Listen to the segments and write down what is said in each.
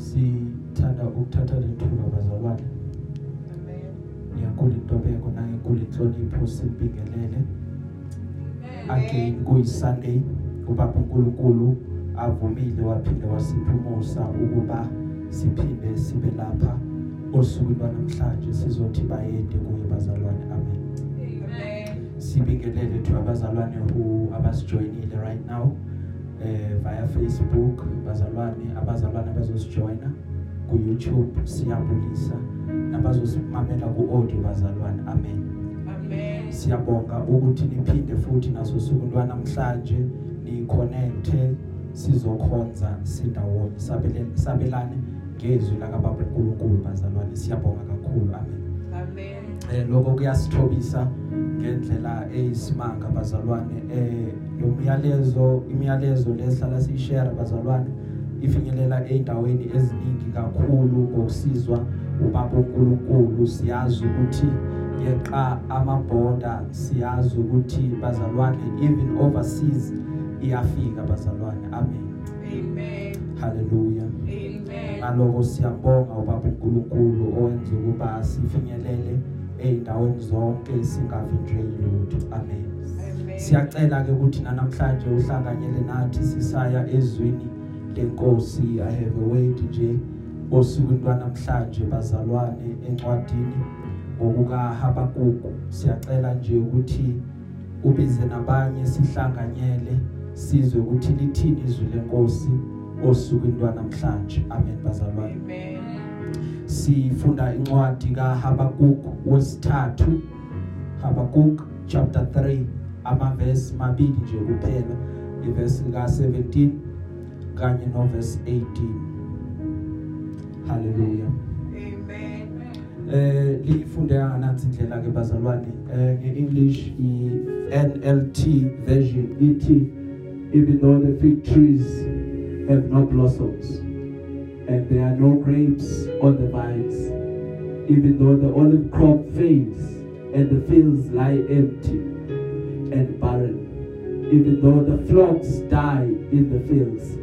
sithanda ukuthatha lethuba bazalwane. Ngiyankulu intobeko nangenkulu inhlonipho simpingelele again kuyisunday ubaba uNkulunkulu avumile waphinde wasipha umusa ukuba siphinde sibe lapha. Osukwini lwanamhlanje sizothi bayede kuye bazalwane. Amen. Sibingelele to abazalwane who abasijoinile right now. Eh via Facebook bazalwane abazalwane abazosijoina ku YouTube siyabulisa nabazosimamela ku audio bazalwane amen Amen. siyabonga ukuthi niphinde futhi naso suku lwanamhlanje ni connecte sizokhonza sindawonye sabelane sabelane ngezwi la kaBaba uNkulunkulu bazalwane siyabonga kakhulu amen Amen. Eh lokho kuyasithobisa ngendlela eyisimanga bazalwane. Eh lo myalezo imiyalezo lehlala siyishare bazalwane ifinyelela eindaweni eziningi kakhulu ngokusizwa ubaba uNkulunkulu. Siyazi ukuthi yeqa amabhoda siyazi ukuthi bazalwane even overseas iyafika bazalwane. Amen. Amen. haleluya Amen. ngaloko siyambonga ubaba uNkulunkulu owenza ukuba sifinyelele eindaweni zonke singavinjeki lutho amen. Amen. siyacela ke ukuthi namhlanje uhlanganyele nathi sisaya ezwini lenkosi i have a word nje. Osukwini lwanamhlanje bazalwane encwadini ngokuka Habakuku siyacela nje ukuthi ubize nabanye sihlanganyele sizwe ukuthi lithini izwi lenkosi osukwini lwanamhlanje. Amen bazalwane. Amen. Sifunda incwadi kaHabakuk wesithathu. Habakuk chapter 3 amavesi mabili nje kuphela ivesi ka17 kanye noverse 18 haleluya Amen. eh lifundeka nathi indlela ke bazalwane. Eh ngeEnglish i NLT version ithi even though the fig trees have no blossoms and there are no grapes on the vines even though the olive crop fails and the fields lie empty and barren even though the flocks die in the fields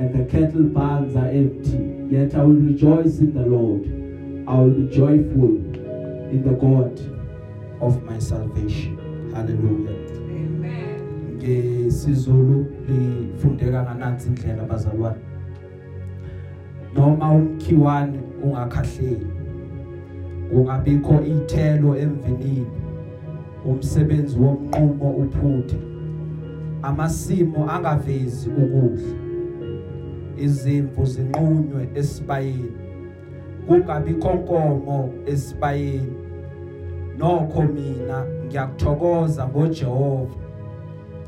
and the cattle barns are empty yet I will rejoice in the Lord I will be joyful in the God of my salvation. Hallelujah. Amen. ngesizulu lifundeka nganansi indlela bazalwane noma umkhiwane ungakhahleli kungabikho ithelo emvinini umsebenzi womnqumo uphuthe amasimo angavezi ukudla izimvu zinqunywe esibayeni kungabikho nkomo esibayeni. Nokho mina ngiyakuthokoza ngoJehova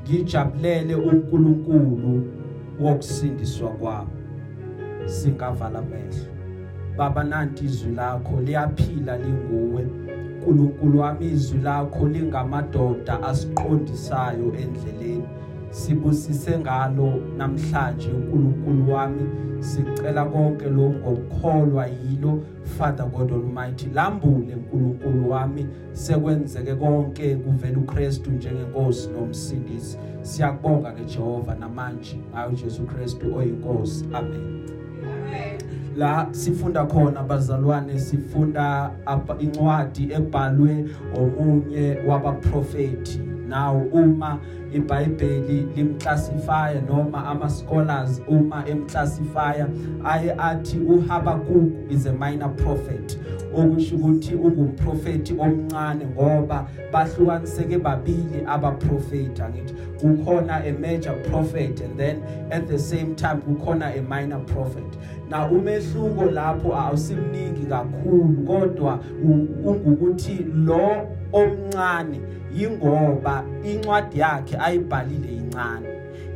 ngijabulele uNkulunkulu wokusindiswa kwami. Singavala amehlo. Baba nanti izwi lakho liyaphila linguwe. uNkulunkulu wami izwi lakho lingamadoda asiqondisayo endleleni. Sibusise ngalo namhlanje uNkulunkulu wami. Sicela konke lokho ngokukholwa yilo. Father God Almighty lambule uNkulunkulu wami. Sekwenzeke konke kuvela uKristu njengenkosi nomsindisi. Siyakubonga ke Jehova namanje ngayo Jesu Kristu oyinkosi. Amen. La sifunda khona bazalwane sifunda incwadi ebhalwe omunye wabaprofeti now uma iBhayibheli limclassify noma ama scholars uma emclassify aye athi uHabakuk is a minor prophet. Okusho ukuthi ungumprofeti omncane ngoba bahlukaniseke babili abaprofeti angithi kukhona a major prophet and then at the same time kukhona a minor prophet. Na umehluko lapho awusimningi kakhulu kodwa ungukuthi lo omncane yingoba incwadi yakhe ayibhalile incane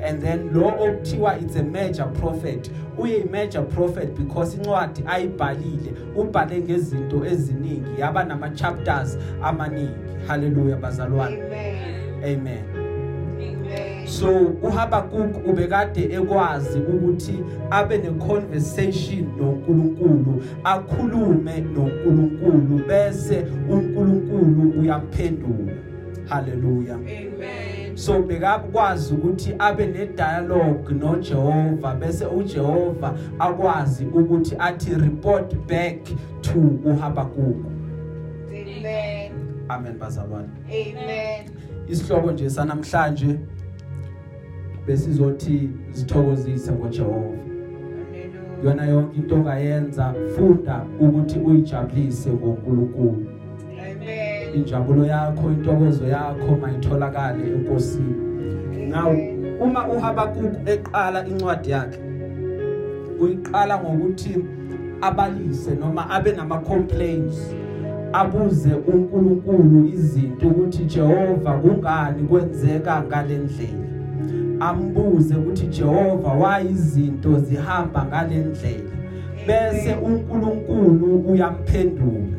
and then lo okuthiwa it's a major prophet uye major prophet because incwadi ayibhalile ubhale ngezinto eziningi yaba nama chapters amaningi haleluya bazalwane Amen. amen Amen. So uHabakuk ubekade ekwazi ukuthi abe neconversation noNkulunkulu akhulume noNkulunkulu bese uNkulunkulu uyamphendula haleluya Amen. so bekakwazi ukuthi abe ne dialogue noJehova bese uJehova akwazi ukuthi athi report back to uHabakuk Amen. amen bazalwane Amen. isihloko nje sanamhlanje besizothi sithokozise ngoJehova. Yona yonke into ongayenza funda ukuthi uyijabulise ngoNkulunkulu. Amen. injabulo yakho intokozo yakho mayitholakale enkosini. Now uma uHabakuk eqala incwadi yakhe uyiqala ngokuthi abalise noma abe nama complaints abuze uNkulunkulu izinto ukuthi Jehova kungani kwenzeka ngalendlela ambuze ukuthi Jehova why izinto zihamba ngalendlela bese uNkulunkulu uyamphendula.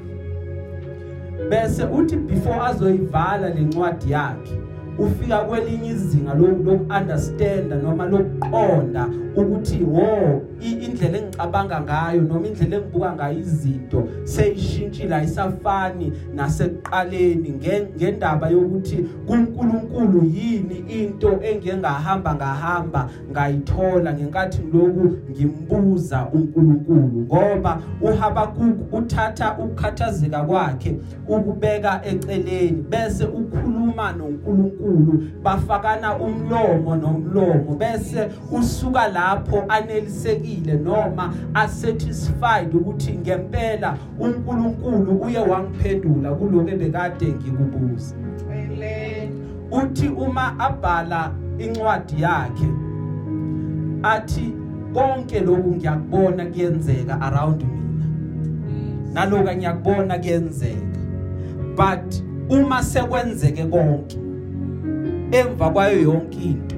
Bese uthi before azoyivala lencwadi yakhe ufika kwelinye izinga lokunderstand noma lokuqonda ukuthi wo indlela engicabanga ngayo noma indlela engibuka ngayo izinto seyishintshile ayisafani nasekuqaleni ngendaba yokuthi kuNkulunkulu yini into engengahamba ngahamba ngayithola ngenkathi lokhu ngimbuza uNkulunkulu. Ngoba uHabakuk uthatha ukukhathazeka kwakhe ukubeka eceleni bese ukhuluma noNkulunkulu bafakana umlomo nomlomo bese usuka lapho anelisekile. Noma asatisfied ukuthi ngempela uNkulunkulu uye wangiphendula kuloko ebekade ngikubuza. Amen. uthi uma abhala incwadi yakhe athi konke lokhu ngiyakubona kuyenzeka around mina. Naloku ngiyakubona kuyenzeka. But uma sekwenzeke konke emva kwayo yonke into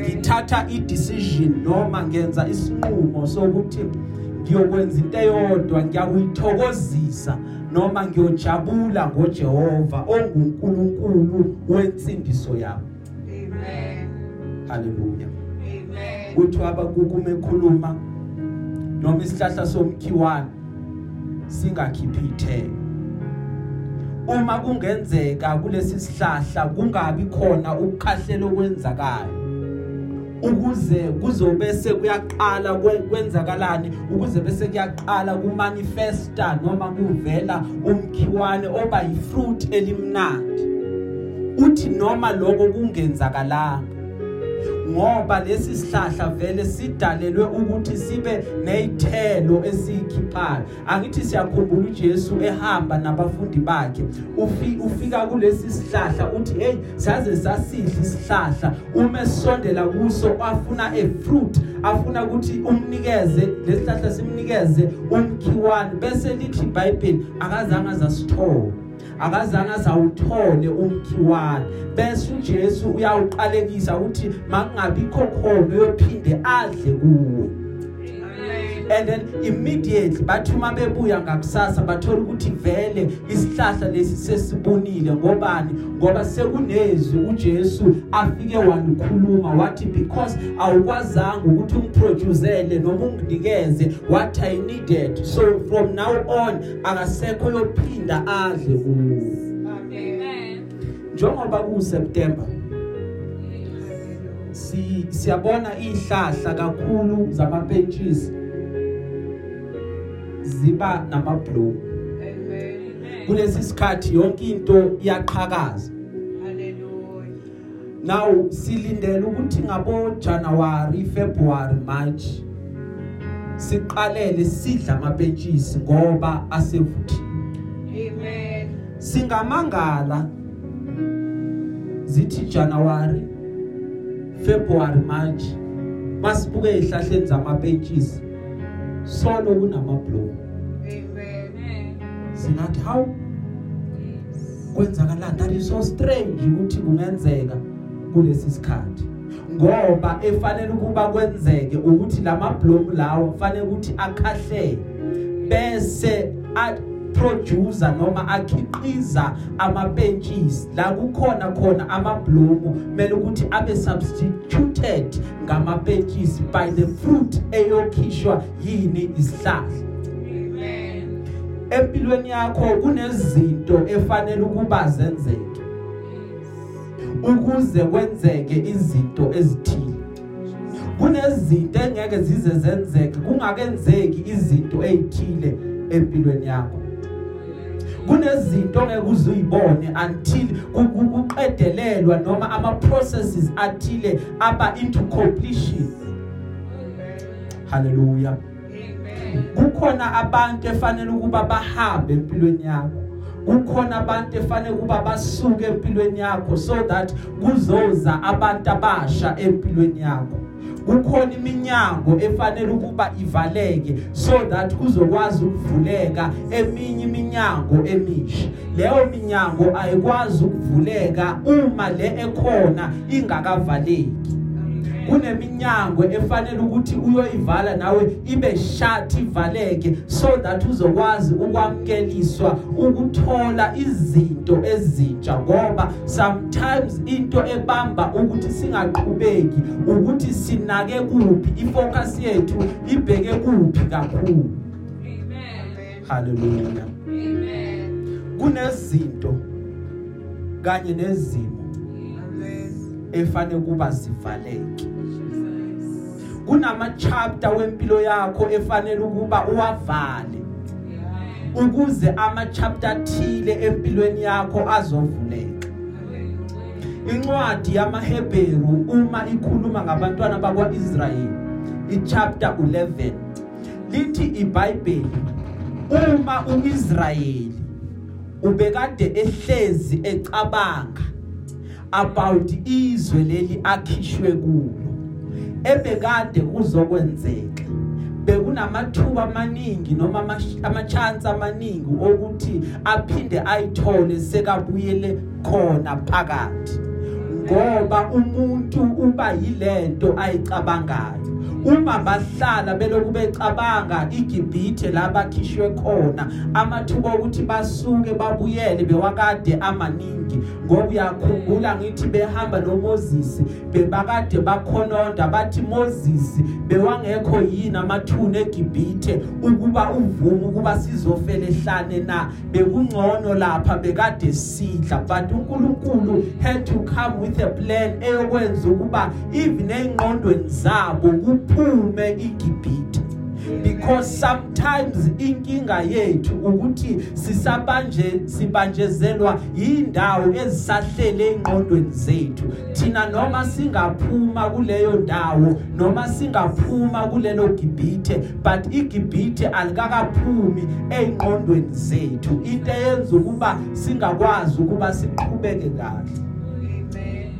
ngithatha idecision noma ngenza isinqumo sokuthi ngiyokwenza into eyodwa ngiyakuyithokozisa noma ngiyojabula ngoJehova onguNkulunkulu wensindiso yami Amen. haleluya Amen. uthi abakukume ekhuluma noma isihlahla somkhiwane singakhiphi itheko uma kungenzeka kulesi sihlahla kungabi khona ukukhahlela okwenzakayo ukuze kuzobe sekuyaqala kwenzakalani ukuze bese kuyaqala kumanifesta noma kuvela umkhiwane oba yifruit elimnandi. Uthi noma lokho kungenzakalanga ngoba lesi sihlahla vele sidalelwe ukuthi sibe nezithelo esikhiphayo angithi siyakhumbula uJesu ehamba nabafundi bakhe. Ufika kulesi sihlahla uthi hey saze sasidla isihlahla. Uma esondela kuso afuna a fruit afuna ukuthi umnikeze lesihlahla simnikeze umkhiwane. Bese lithi iBhayibheli akazange azasithola akazange azawuthole umkhiwane bese uJesu uyawuqalekisa ukuthi makungabikho khona uyophinde adle kuwo and then immediately bathi uma bebuya ngakusasa bathola ukuthi vele isihlahla lesi sesibonile. Ngobani? Ngoba sekunezwi uJesu afike walukhuluma wathi because awukwazanga ukuthi ungiproducele noma unginikeze what i needed. So from now on akasekho yophinda adle kuwo Amen. njengoba ku September si siyabona ihlahla kakhulu zamapentshisi. Ziba namabloom Amen. kulesi sikhathi yonke into iyaqhakaza Hallelujah. now silindele ukuthi ngabo January February March siqalele sidla amapentshisi ngoba asevuthiwe Amen. singamangala zithi January February March masibuke ihlahleni zamapentshisi solo kunamabloom Amen. singathi how kwenzakalani? That is so strange ukuthi kungenzeka kulesi sikhathi. Ngoba efanele ukuba kwenzeke ukuthi lamabloom lawo kufanele ukuthi akhahlele bese producer noma akhiqiza amapentshisi la kukhona khona amabloom kumele ukuthi abe substituted ngamapentshisi by the fruit eyokhishwa yini? Isihlahla empilweni yakho kunezinto efanele ukuba zenzeke ukuze kwenzeke izinto ezithile. Kunezinto engeke zize zenzeke kungakenzeki izinto ezithile empilweni yakho. Kunezinto ongeke uzuyibone until kuqedelelwa noma ama processes athile aba into completion. Haleluya Amen. kukhona abantu efanele ukuba bahambe empilweni yakho. Kukhona abantu efanele ukuba basuke empilweni yakho so that kuzoza abantu abasha empilweni yakho. Kukhona iminyango efanele ukuba ivaleke so that kuzokwazi ukuvuleka eminye iminyango emisha. Leyo minyango ayikwazi ukuvuleka uma le ekhona ingakavaleki. Kuneminyango efanele ukuthi uyoyivala nawe ibe shut ivaleke so that uzokwazi ukwamkeliswa ukuthola izinto ezintsha ngoba sometimes into ebamba ukuthi singaqhubeki ukuthi sinake kuphi ifocus yethu ibheke kuphi kakhulu Amen. haleluya Amen. kunezinto kanye nezimo Amen. efanele kuba zivaleke Jesus. Kunama chapter wempilo yakho efanele ukuba uwavale Amen. ukuze ama chapter athile empilweni yakho azovuleka incwadi yamaHebheru uma ikhuluma ngabantwana bakwaIsrayeli ichapter 11 lithi iBhayibheli uma uIsrayeli ubekade ehlezi ecabanga about izwe leli akhishwe kulo ebekade kuzokwenzeka. Bekunamathuba amaningi noma amachance amaningi okuthi aphinde ayithole sekabuyele khona phakathi ngoba umuntu uba yilento ayicabangayo. Uma bahlala beloku becabanga iGibhithe labakhishwe khona. Amathuba ukuthi basuke babuyele bewakade amaningi ngoba uyakhumbula ngithi behamba noMoses bebakade bakhononda bathi Moses bewangekho yini amathuna eGibhithe ukuba uvume ukuba sizofela ehlane na? Bekungcono lapha bekade sidla. But uNkulunkulu had to come with a plan eyokwenza ukuba even engqondweni zabo kuphume iGibhithe. Because sometimes inkinga yethu ukuthi sisabanje sibanjezelwa indawo ezisahlele engqondweni zethu. Thina noma singaphuma kuleyo ndawo noma singaphuma kulelo gibhithe but igibhithe alikakaphumi engqondweni zethu. Into eyenza ukuba singakwazi ukuba siqhubeke kahle. Amen.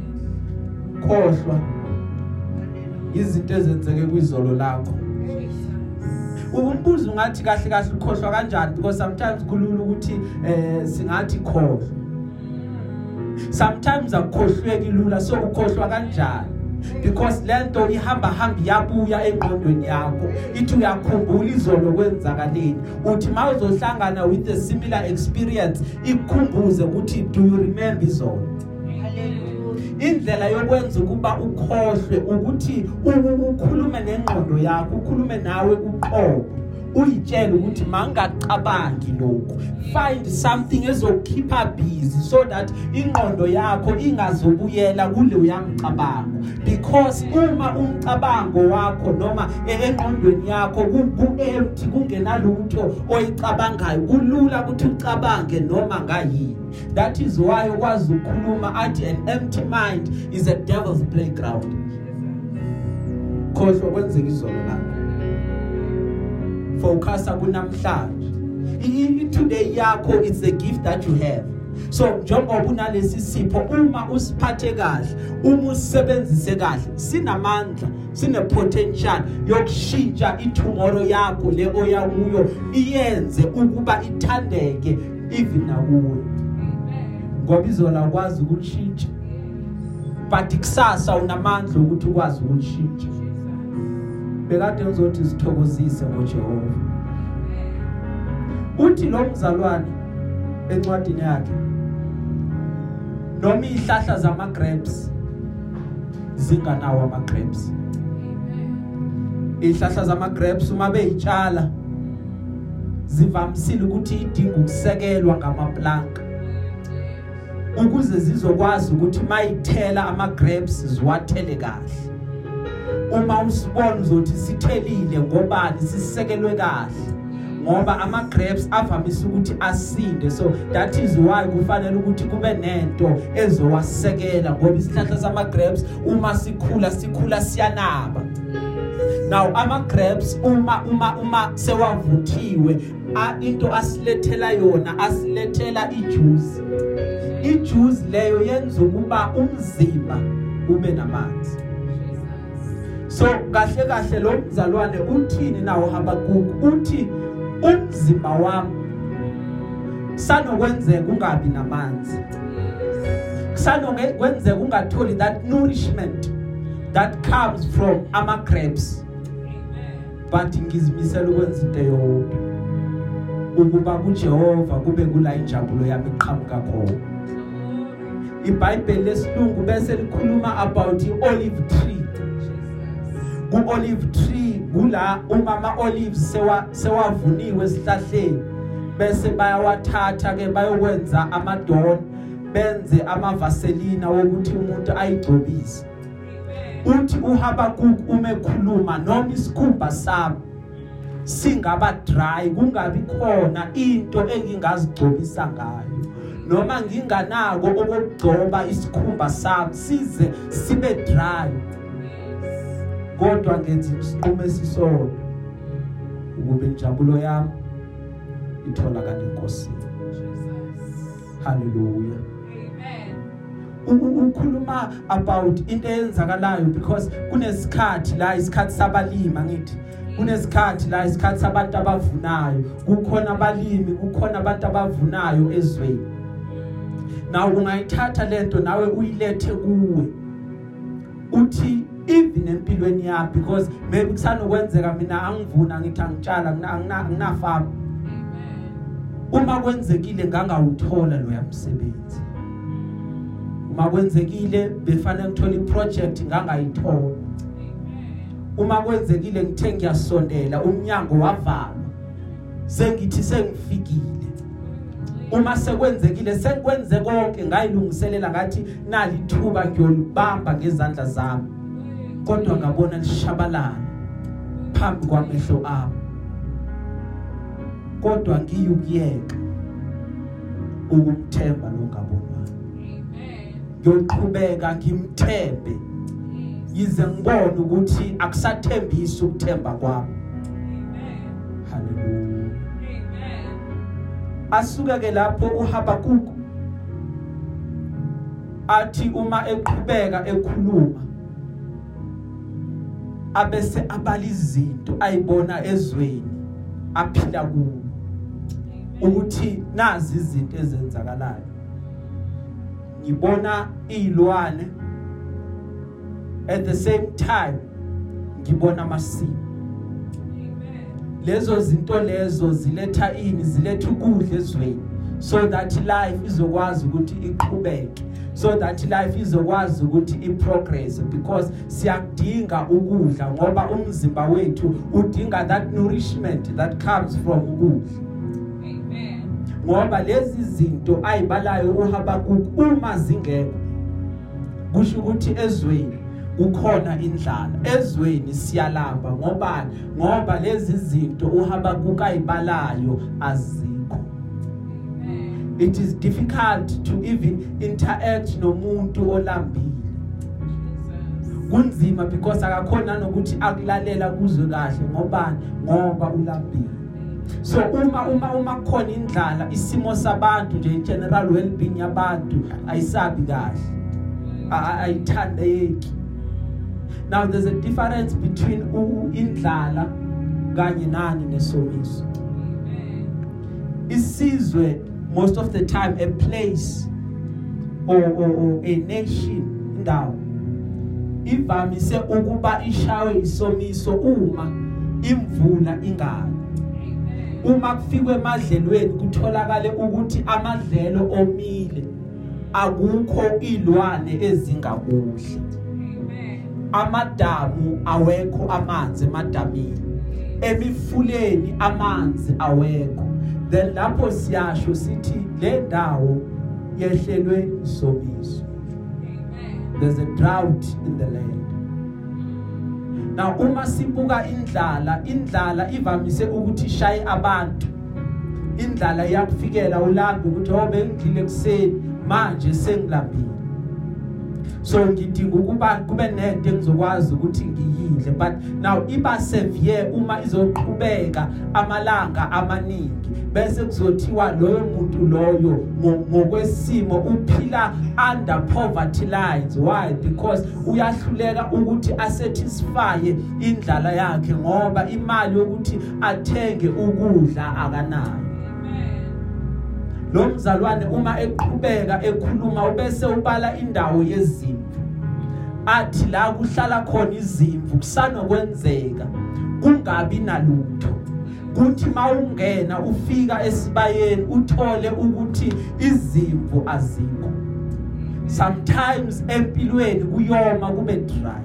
khohlwa. Izinto ezenzeke kwizolo lakho. Umbuzo ungathi kahle kahle ukhohlwa kanjani? Because sometimes kulula ukuthi eh singathi khohlwa sometimes akukhohlweki lula so ukhohlwa kanjani? Because lento ihamba hamba yabuya engqondweni yakho. Ithi uyakhumbula izolo kwenzakaleni. Uthi mawuzohlangana with a similar experience ikukhumbuze ukuthi do you remember izolo? Hallelujah. Indlela yokwenza ukuba ukhohlwe ukuthi u- ukhulume nengqondo yakho ukhulume nawe uqobo. Uyitshela ukuthi mangacabangi lokho find something ezokukhipha busy so that ingqondo yakho ingazobuyela kule uyamcabango because uma umcabango wakho noma e- engqondweni yakho ku- ku-empty kungenalutho oyicabangayo kulula ukuthi ucabange noma ngayini. That is why ukwazi ukukhuluma athi an empty mind is a devil's playground. Khohlwa kwenzeka izolo lakho focusa kunamhlanje I- i- today yakho it's a gift that you have. So njengoba unalesi sipho uma usiphathe kahle uma usebenzise kahle sinamandla sine potential yokushintsha itomorrow yakho le oya kuyo iyenze ukuba ithandeke even nakuwe. Ngoba izola ukwazi ukulishintsha but kusasa unamandla ukuthi ukwazi ukulishintsha bekade ngizothi sithokozise ngoJehova. Uthi lo mzalwane encwadini yakhe noma ihlahla zama grapes zinganawo ama grapes ihlahla zama grapes uma beyitshala zivamisile ukuthi idinga ukusekelwa ngamaplanka. Ukuze zizokwazi ukuthi mayithela ama grapes ziwathele kahle. Uma usibona uzothi sithelile ngobani sisekelwe kahle. Ngoba ama grapes avamise ukuthi asinde. So that is why kufanele ukuthi kube nento ezowasekela ngoba isihlahla sama grapes uma sikhula sikhula siyanaba. Now ama grapes uma uma uma sewavuthiwe into asilethela yona asilethela ijuice. Ijuice leyo yenza ukuba umzimba ube namanzi. So kahle kahle lo mzalwane uthini nawo Habakuk uthi umzimba wami sanokwenzeka ungabi namanzi. Sanokwenzeka ungatholi that nourishment that comes from ama grapes. But ngizimisela ukwenza into eyodwa. Ukuba kuJehova kube kula injabulo yami iqhamuka khona. iBhayibheli lesilungu bese likhuluma about iolive tree. Ku-olive tree kula umama olives sewa sewavuniwe esihlahleni bese bayawathatha ke bayokwenza amadon benze amavaselina wokuthi umuntu ayigcobise. Uthi uHabakuk umekhuluma noma isikhumba sami singaba dry kungabi khona into engingazigcobisa ngayo. Noma nginganako okugcoba isikhumba sami size sibe dry. Kodwa ngenza isiqumo esisodwa ukube injabulo yami itholakala enkosini. Haleluya ukhuluma about into eyenzakalayo because kunesikhathi la isikhathi sabalima ngithi kunesikhathi la isikhathi sabantu abavunayo. Kukhona abalimi kukhona abantu abavunayo ezweni. Nawe ungayithatha lento nawe uyilethe kuwe. Uthi even empilweni yami because maybe kusanokwenzeka mina angivuna ngithi angitshala anginafarm uma kwenzekile ngangawuthola lo yamsebenzi uma kwenzekile befanele ngithola iproject ngangayithola. Uma kwenzekile ngithe ngiyasondela umnyango wavalwa. Sengithi sengifikile. Uma sekwenzekile sekwenze konke ngayilungiselela ngathi nalithuba ngiyolibamba ngezandla zami. Kodwa ngabona lishabalala phambi kwamehlo ami kodwa ngiyukuyeka ukumthemba lo ngabonwayo ngiyoqhubeka ngimthembe. Yize ngibone ukuthi akusathembisi ukuthemba kwami. Haleluya asuke ke lapho uHabakuk athi uma eqhubeka ekhuluma abese abala izinto ayibona ezweni aphila kuwo. Ukuthi nazi izinto ezenzakalayo. Ngibona izilwane at the same time ngibona amasimo lezo zinto lezo ziletha ini ziletha ukudla ezweni. So that life izokwazi ukuthi iqhubeke so that life izokwazi ukuthi iprogress because siyakudinga ukudla ngoba umzimba wethu udinga that nourishment that comes from ukudla. Amen. Ngoba lezi zinto ayibalayo uHabakuk uma zingekho. Kusho ukuthi ezweni kukhona indlala ezweni siyalamba ngoba ngoba lezi zinto uHabakuk ayibalayo azikho it is difficult to even interact nomuntu olambile. Kunzima because akakhona nokuthi akulalela kuzwe kahle ngoba ngoba ulambile. So uma uma uma khona indlala isimo sabantu nje general well-being yabantu ayisabi kahle. Ayithandeki. Now there's a difference between indlala kanye nani nesomiso. Isizwe most of the time a place or, or, or a nation indawo ivamise ukuba ishawe isomiso uma imvula ingani uma kufikwe emadlelweni kutholakale ukuthi amadlelo omile. Akukho ilwane ezingakudli amadamu awekho amanzi emadamini. Emifuleni amanzi awekho. Then lapho siyasho sithi le ndawo yehlelwe isomiso there's a drought in the land. Now uma sibuka indlala indlala ivamise ukuthi ishaye abantu. Indlala iyakufikela ulambe ukuthi oh bengidlile kuseni manje sengilambile so ngidinga ukuba kube nento engizokwazi ukuthi ngiyidle but now iba severe uma izoqhubeka amalanga amaningi. Bese kuzothiwa loyo muntu loyo ngo- ngokwesimo uphila under poverty lines. Why? Because uyahluleka ukuthi asatisfy indlala yakhe ngoba imali yokuthi athenge ukudla akanayo lo mzalwane uma eqhubeka ekhuluma ubese ubala indawo yezimvu. Athi la kuhlala khona izimvu kusanokwenzeka kungabi nalutho. Kuthi mawungena ufika esibayeni uthole ukuthi izimvu azikho. Sometimes empilweni kuyoma kube dry.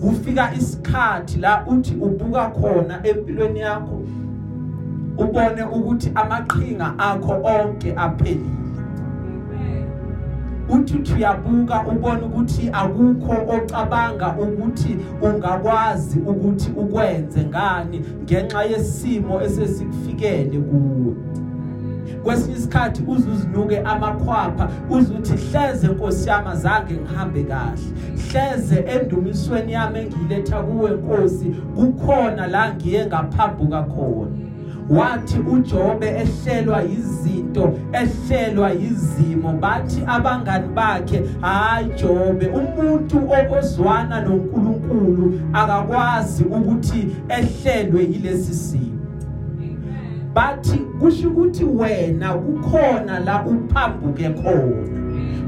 Kufika isikhathi la uthi ubuka khona empilweni yakho ubone ukuthi amaqhinga akho onke aphelile. Uthi uyabuka ubone ukuthi akukho ocabanga ukuthi ungakwazi ukuthi ukwenze ngani ngenxa yesimo esesikufikele kuwe. Kwesinye isikhathi uzuzinuke amakhwapha uzuthi hleze Nkosi yami azange ngihambe kahle. Hleze endumisweni yami engiletha kuwe Nkosi. Kukhona la ngiye ngaphambuka khona. Wathi uJobe ehlelwa izinto ehlelwa izimo bathi abangani bakhe hayi Jobe umuntu okozwana noNkulunkulu akakwazi ukuthi ehlelwe yilesi simo. Bathi kusho ukuthi wena kukhona la uphambuke khona.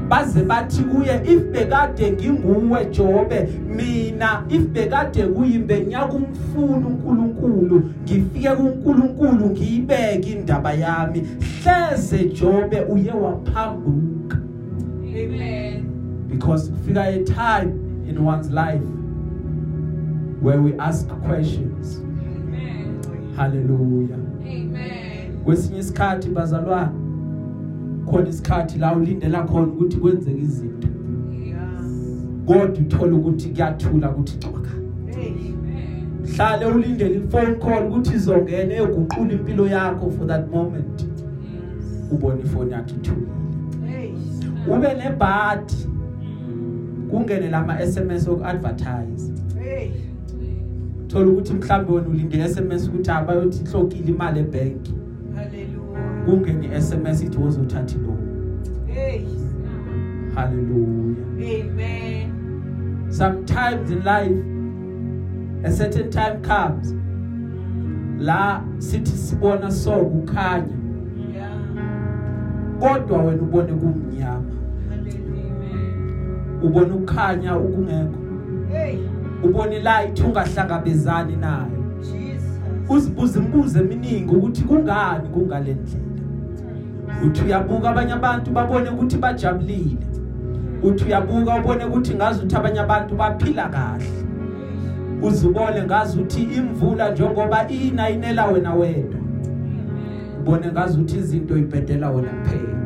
Baze bathi kuye if bekade nginguwe Jobe mina if bekade kuyimbe nyakumfuna uNkulunkulu ngifike kuNkulunkulu ngiyibeke indaba yami hleze Jobe uye waphambuka Amen. because fika a time in one's life where we ask questions Amen. hallelujah Amen. kwesinye isikhathi bazalwane khona isikhathi la ulindela khona ukuthi kwenzeke izinto. Kodwa uthola ukuthi kuyathula ukuthi xwaka hlale ulindele iphone call ukuthi izongena eguqula impilo yakho for that moment. Ubone ifone yakho ithulile. Ube nebhadi kungene lama SMS okuadvertise. Hey. thola ukuthi mhlambe wena ulinde SMS ukuthi abayothi ihlokile imali ebank. Kungene SMS ithi wozothatha lo Hey. hallelujah Amen. sometimes in life a certain time comes la sithi sibona so kukhanya Yeah. kodwa wena ubone kumnyama Hallelujah. ubone ukukhanya ukungekho Hey. ubone light ungahlangabezani nayo Jesus. uzibuza imibuzo eminingi ukuthi kungani kungalendlela uthi uyabuka abanye abantu babone ukuthi bajabulile. Uthi uyabuka ubone ukuthi ngazi ukuthi abanye abantu baphila kahle. Uzibone ngazi ukuthi imvula njengoba ina inela wena wedwa. Ubone ngazi ukuthi izinto ibhedela wena kuphela.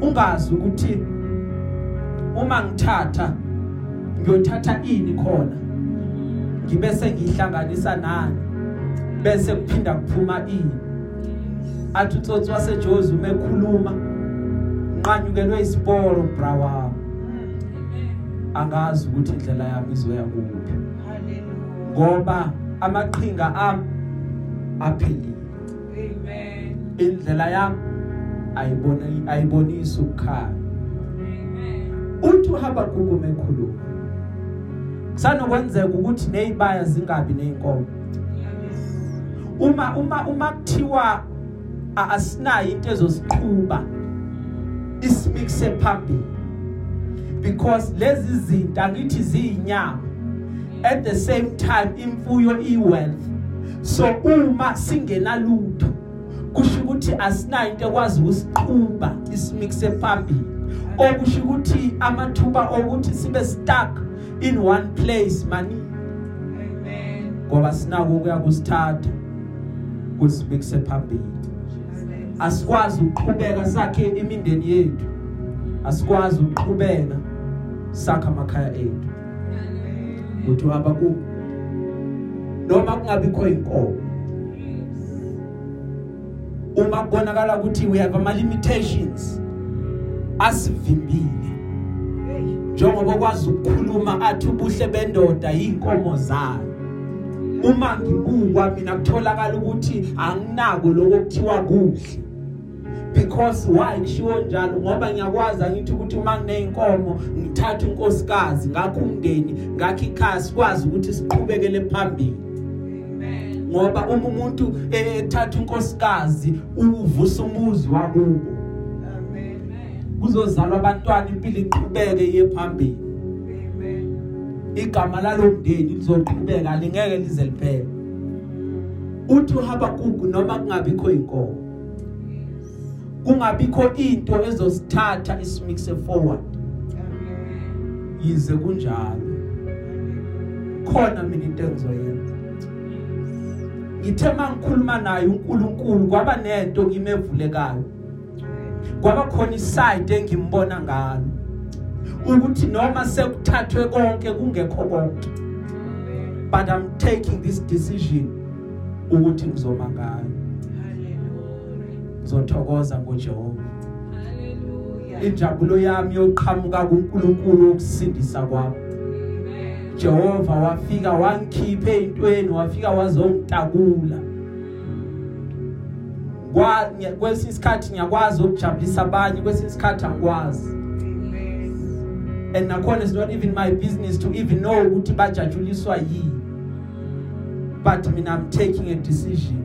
Ungazi ukuthi uma ngithatha ngiyothatha ini khona? Ngibe sengihlanganisa nani? Bese kuphinda kuphuma ini? Athi utsotsi waseJozi uma ekhuluma nqanyukelwe isiporo bra wami angazi ukuthi indlela yami izoya kuphi. Hallelujah. ngoba amaqhinga ami aphelile Amen. indlela yami ayiboni ayibonisi ukukhanya Amen. uthi uHabakuku ekhuluma kusanokwenzeka ukuthi nezibaya zingabi nezinkomo uma uma uma kuthiwa a- asinayo into ezosiqhuba isimixe phambili because lezi zinto angithi ziyinyama. At the same time imfuyo iwealth. So uma singenalutho kusho ukuthi asinayo into ekwazi ukusiqhuba isimixe phambili okusho ukuthi amathuba okuthi sibe stuck in one place mani? Amen. ngoba sinako ukuya kusithatha kusibekise phambili asikwazi ukuqhubeka sakhe imindeni yethu. Asikwazi ukuqhubeka sakha amakhaya ethu. Uthi hamba ku noma kungabikho inkomo. Uma kubonakala ukuthi we have ama limitations asivimbile. Njengoba kwazi ukukhuluma athi ubuhle bendoda inkomo zayo uma ngibukwa mina kutholakala ukuthi anginako lokuthiwa kuhle. Because why kushiwo njalo ngoba ngiyakwazi angithi ukuthi uma ngineyinkomo ngithatha unkosikazi ngakho umndeni ngakho ikhaya sikwazi ukuthi siqhubekele phambili Amen. ngoba uma umuntu ethatha unkosikazi uvusa umuzi wakubo Amen. kuzozalwa abantwana impilo iqhubeke iye phambili Amen. igama lalomndeni lizoqhubeka lingeke lize liphele uthi uHabakuku noma kungabikho inkomo kungabikho into ezosithatha isimikise forward. Amen. yize kunjalo. Khona mina into engizoyenza ngithe mangikhuluma naye uNkulunkulu kwaba nento kimi evulekayo kwaba khona iside engimbona ngalo. Ukuthi noma sekuthathwe konke kungekho konke. But i'm taking this decision ukuthi ngizoma ngayo. Hallelujah. Ngizothokoza ngoJehova Hallelujah. injabulo yami yoqhamuka kuNkulunkulu ukusindisa kwami Amen. Jehova wafika wangikhipha ezintweni wafika wazongitakula kwa nye- kwesinye isikhathi ngiyakwazi ukujabulisa abanye kwesinye isikhathi angikwazi Amen. and nakhona it's not even my business to even know ukuthi bajajuliswa yini but mina i'm taking a decision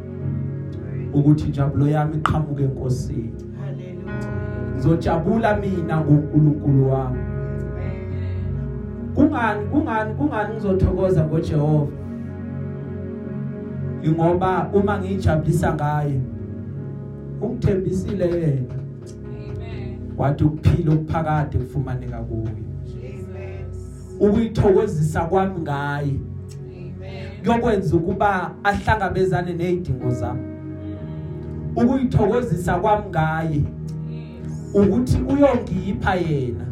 ukuthi injabulo yami iqhamuke enkosini Hallelujah. ngizojabula mina ngoNkulunkulu wami Amen. kungani kungani kungani ngizothokoza ngoJehova ingoba uma ngijabulisa ngaye ungithembisile yena Amen. wathi ukuphila okuphakade kufumaneka kuye Amen. ukuyithokozisa kwami ngaye Amen. kuyokwenza ukuba ahlangabezane nezidingo zami ukuyithokozisa kwami ngaye Yes. ukuthi uyongipha yena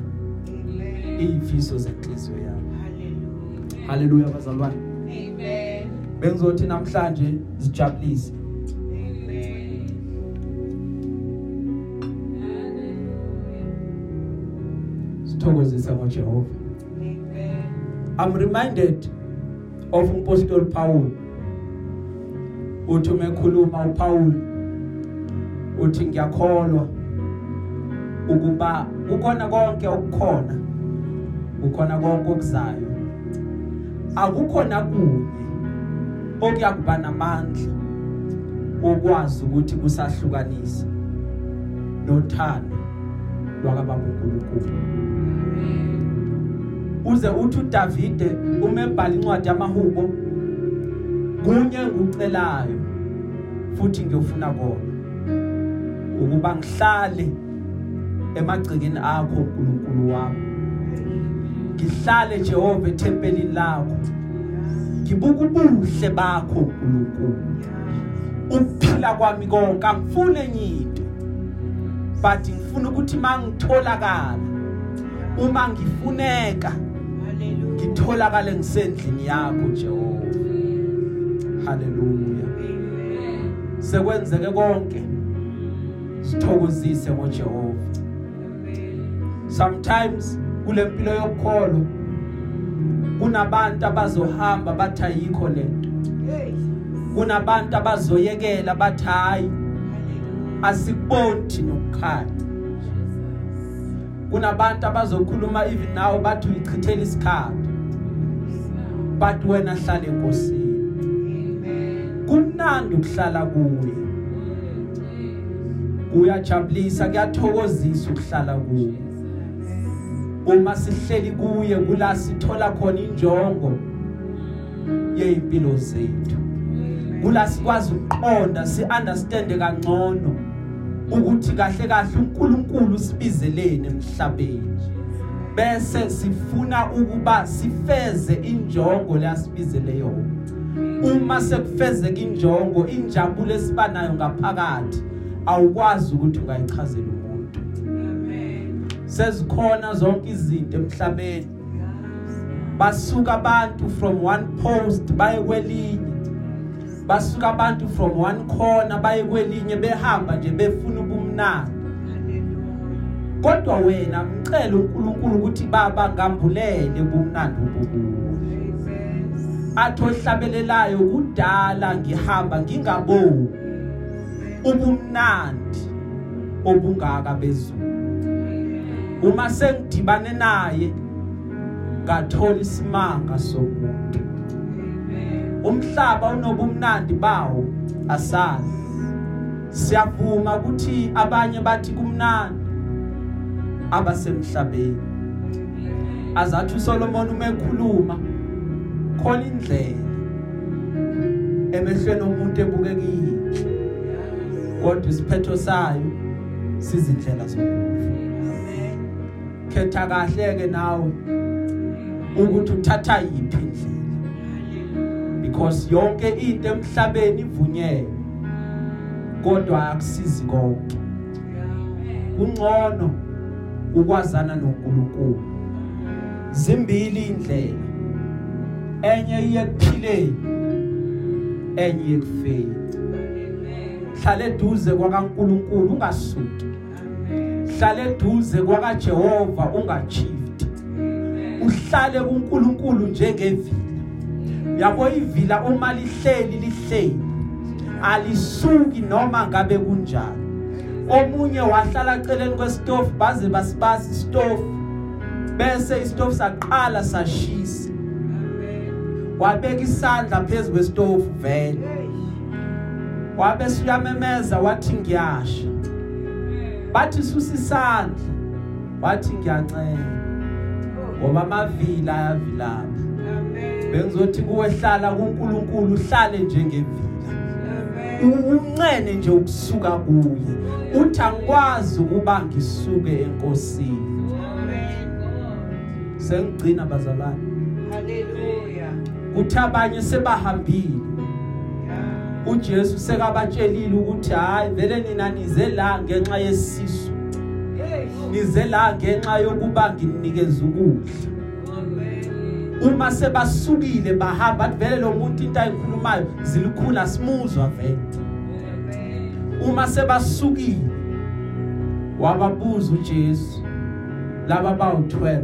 Amen. izifiso zenhliziyo yami Hallelujah. haleluya bazalwane Amen. bengizothi namhlanje sijabulise Amen. Hallelujah. sithokozise ngoJehova Amen. I'm reminded of umpostoli Paul uthi umekhuluma uPaul uthi ngiyakholwa ukuba kukhona konke okukhona kukhona konke okuzayo. Akukhona kunye okuyakuba namandla okwazi ukuthi kusahlukanisa nothando lwakababa uNkulunkulu uze uthi uDavide uma ebhala incwadi yamahubo kunye ngucelayo futhi ngiyofuna kona. Ukuba ngihlale emagcikeni akho uNkulunkulu wami. Ngihlale Jehova ethempelini lakho. Ngibuka ubuhle bakho uNkulunkulu ukuphila kwami konke angifune enye into but ngifuna ukuthi mangitholakala uma ngifuneka ngitholakale ngisendlini yakho Jehova. Haleluya sekwenzeke konke. Sithokozise ngoJehova sometimes kulempilo yokukholwa kunabantu abazohamba bathi ayikho lento Hey. kunabantu abazoyekela bathi hayi asikuboni thina ukukhanya kunabantu abazokhuluma even nawe bathi uyichithela isikhathi but wena hlala enkosini Amen. kumnandi ukuhlala kuye kuyajabulisa kuyathokozisa ukuhlala kuye uma sihleli kuye kula sithola khona injongo yezimpilo zethu. Kula sikwazi ukuqonda siunderstand kangcono ukuthi kahle kahle uNkulunkulu usibizelene emhlabeni. Bese sifuna ukuba sifeze injongo lasibizele yona. Uma sekufezeka injongo injabulo esibanayo ngaphakathi awukwazi ukuthi ungayichazela umuntu. Amen. sezikhona zonke izinto emhlabeni. Basuka abantu from one post baye kwelinye. Basuka abantu from one corner baye kwelinye behamba nje befuna ubumnandi. Hallelujah. kodwa wena mcela uNkulunkulu ukuthi baba ngambulele ubumnandi ubukuwe Jesus. athi ohlabelelayo kudala ngihamba ngingaboni. Ubumnandi obungaka bezulu. Uma sengidibane naye ngathola isimanga somuntu umhlaba unobumnandi bawo asazi. Siyavuma ukuthi abanye bathi kumnandi abasemhlabeni. Azathi uSolomon uma ekhuluma khona indlela emehlweni omuntu ebukekile kodwa isiphetho sayo sizindlela zokufa. Amen. khetha kahle ke nawe ukuthi uthatha yiphi indlela. Because yonke into emhlabeni ivunyelwe kodwa akusizi konke. Kungcono ukwazana noNkulunkulu. Zimbili indlela. Enye iye kuphileni enye iye kufeni Amen. hlala eduze kwakaNkulunkulu ungasuki. Amen. hlala eduze kwakaJehova ungachifti uhlale kuNkulunkulu njengevila. Yabo ivila uma lihleli lihleli. Alisuki noma ngabe kunjani. Omunye wahlala eceleni kwesitofu baze basibasa isitofu bese isitofu saqala sashisa. Amen. wabeka isandla phezulu kwesitofu vele. Hey. Wabe siyamemeza wathi ngiyasha. Bathi susa isandla. Wathi ngiyancela. Ngoba amavila ayavilapha. Bengizothi kuwe hlala kuNkulunkulu uhlale njengevila. Uncene nje ukusuka kuye. Uthi angikwazi ukuba ngisuke enkosini. Sengigcina bazalwane. Hallelujah. kuthi abanye sebahambile. uJesu sekabatshelile ukuthi hayi vele nina nize la ngenxa yesisu. Nize la ngenxa yokuba nginikeza ukudla. Uma sebasukile bahamba athi vele lo muntu into ayikhulumayo zilikhula simuzwa vele. Uma sebasukile wababuza uJesu laba bawu12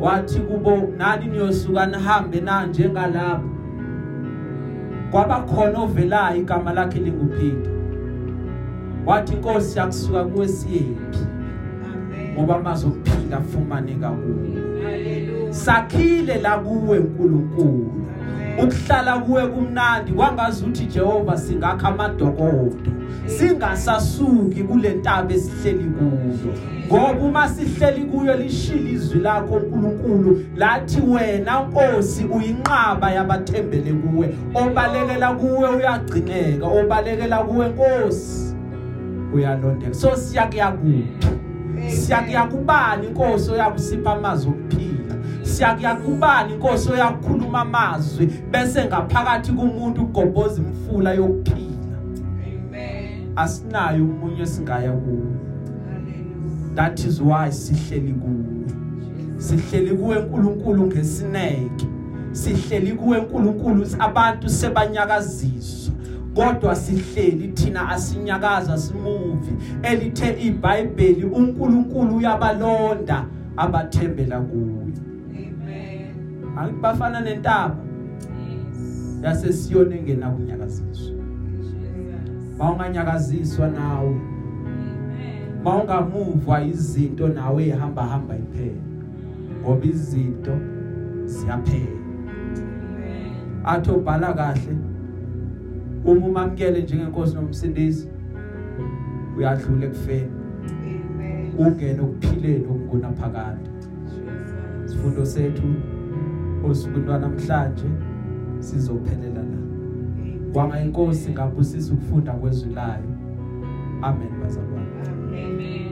wathi kubo nani niyosuka nihambe na njengalapha kwaba khona ovelayo igama lakhe linguPeter wathi inkosi yakusuka kuwe siyephi ngoba mazokuphila fumaneka kuwe Hallelujah. sakhile la kuwe uNkulunkulu. Ukuhlala kuwe kumnandi kwangazuthi Jehova singakha amadokodo singasasuki kule ntaba esihleli kuyo. Ngoba uma sihleli kuyo lishila izwi lakho uNkulunkulu lathi wena Nkosi uyinqaba yabathembele kuwe. Obalekela kuwe uyagcineka. Obalekela kuwe Nkosi uyalondeka. So siyakuya kuphi? Siyakuya kubani inkosi oyakusipha amazwi okuphila? Siyakuya kubani inkosi oyakukhuluma amazwi bese ngaphakathi kumuntu ugobhoza imfula yokuphila? Amen. asinayo umunye singaya kuwo. Hallelujah. that is why sihleli kuwe sihleli kuwe uNkulunkulu ngesineke. Sihleli kuwe uNkulunkulu abantu sebanyakaziswa. Kodwa sihleli thina asinyakaza simuvi. Elithe iBhayibheli uNkulunkulu uyabalonda abathembela kuye Amen. angibafana nentaba. Yasesiyone engena kunyakaziswa. Mawunganyakaziswa nawe. Mawungamuvwa izinto nawe ehamba hamba iphela. Ngoba izinto ziyaphela. Athi obhala kahle uma umamkele njengenkosi nomsindisi uyadlula ekufeni. Ungene ukuphileni okungunaphakade. Isifundo sethu osukwini namhlanje sizophelela la. Kwanga inkosi ngabusisa ukufunda kwezwi layo. Amen bazalwane. Amen.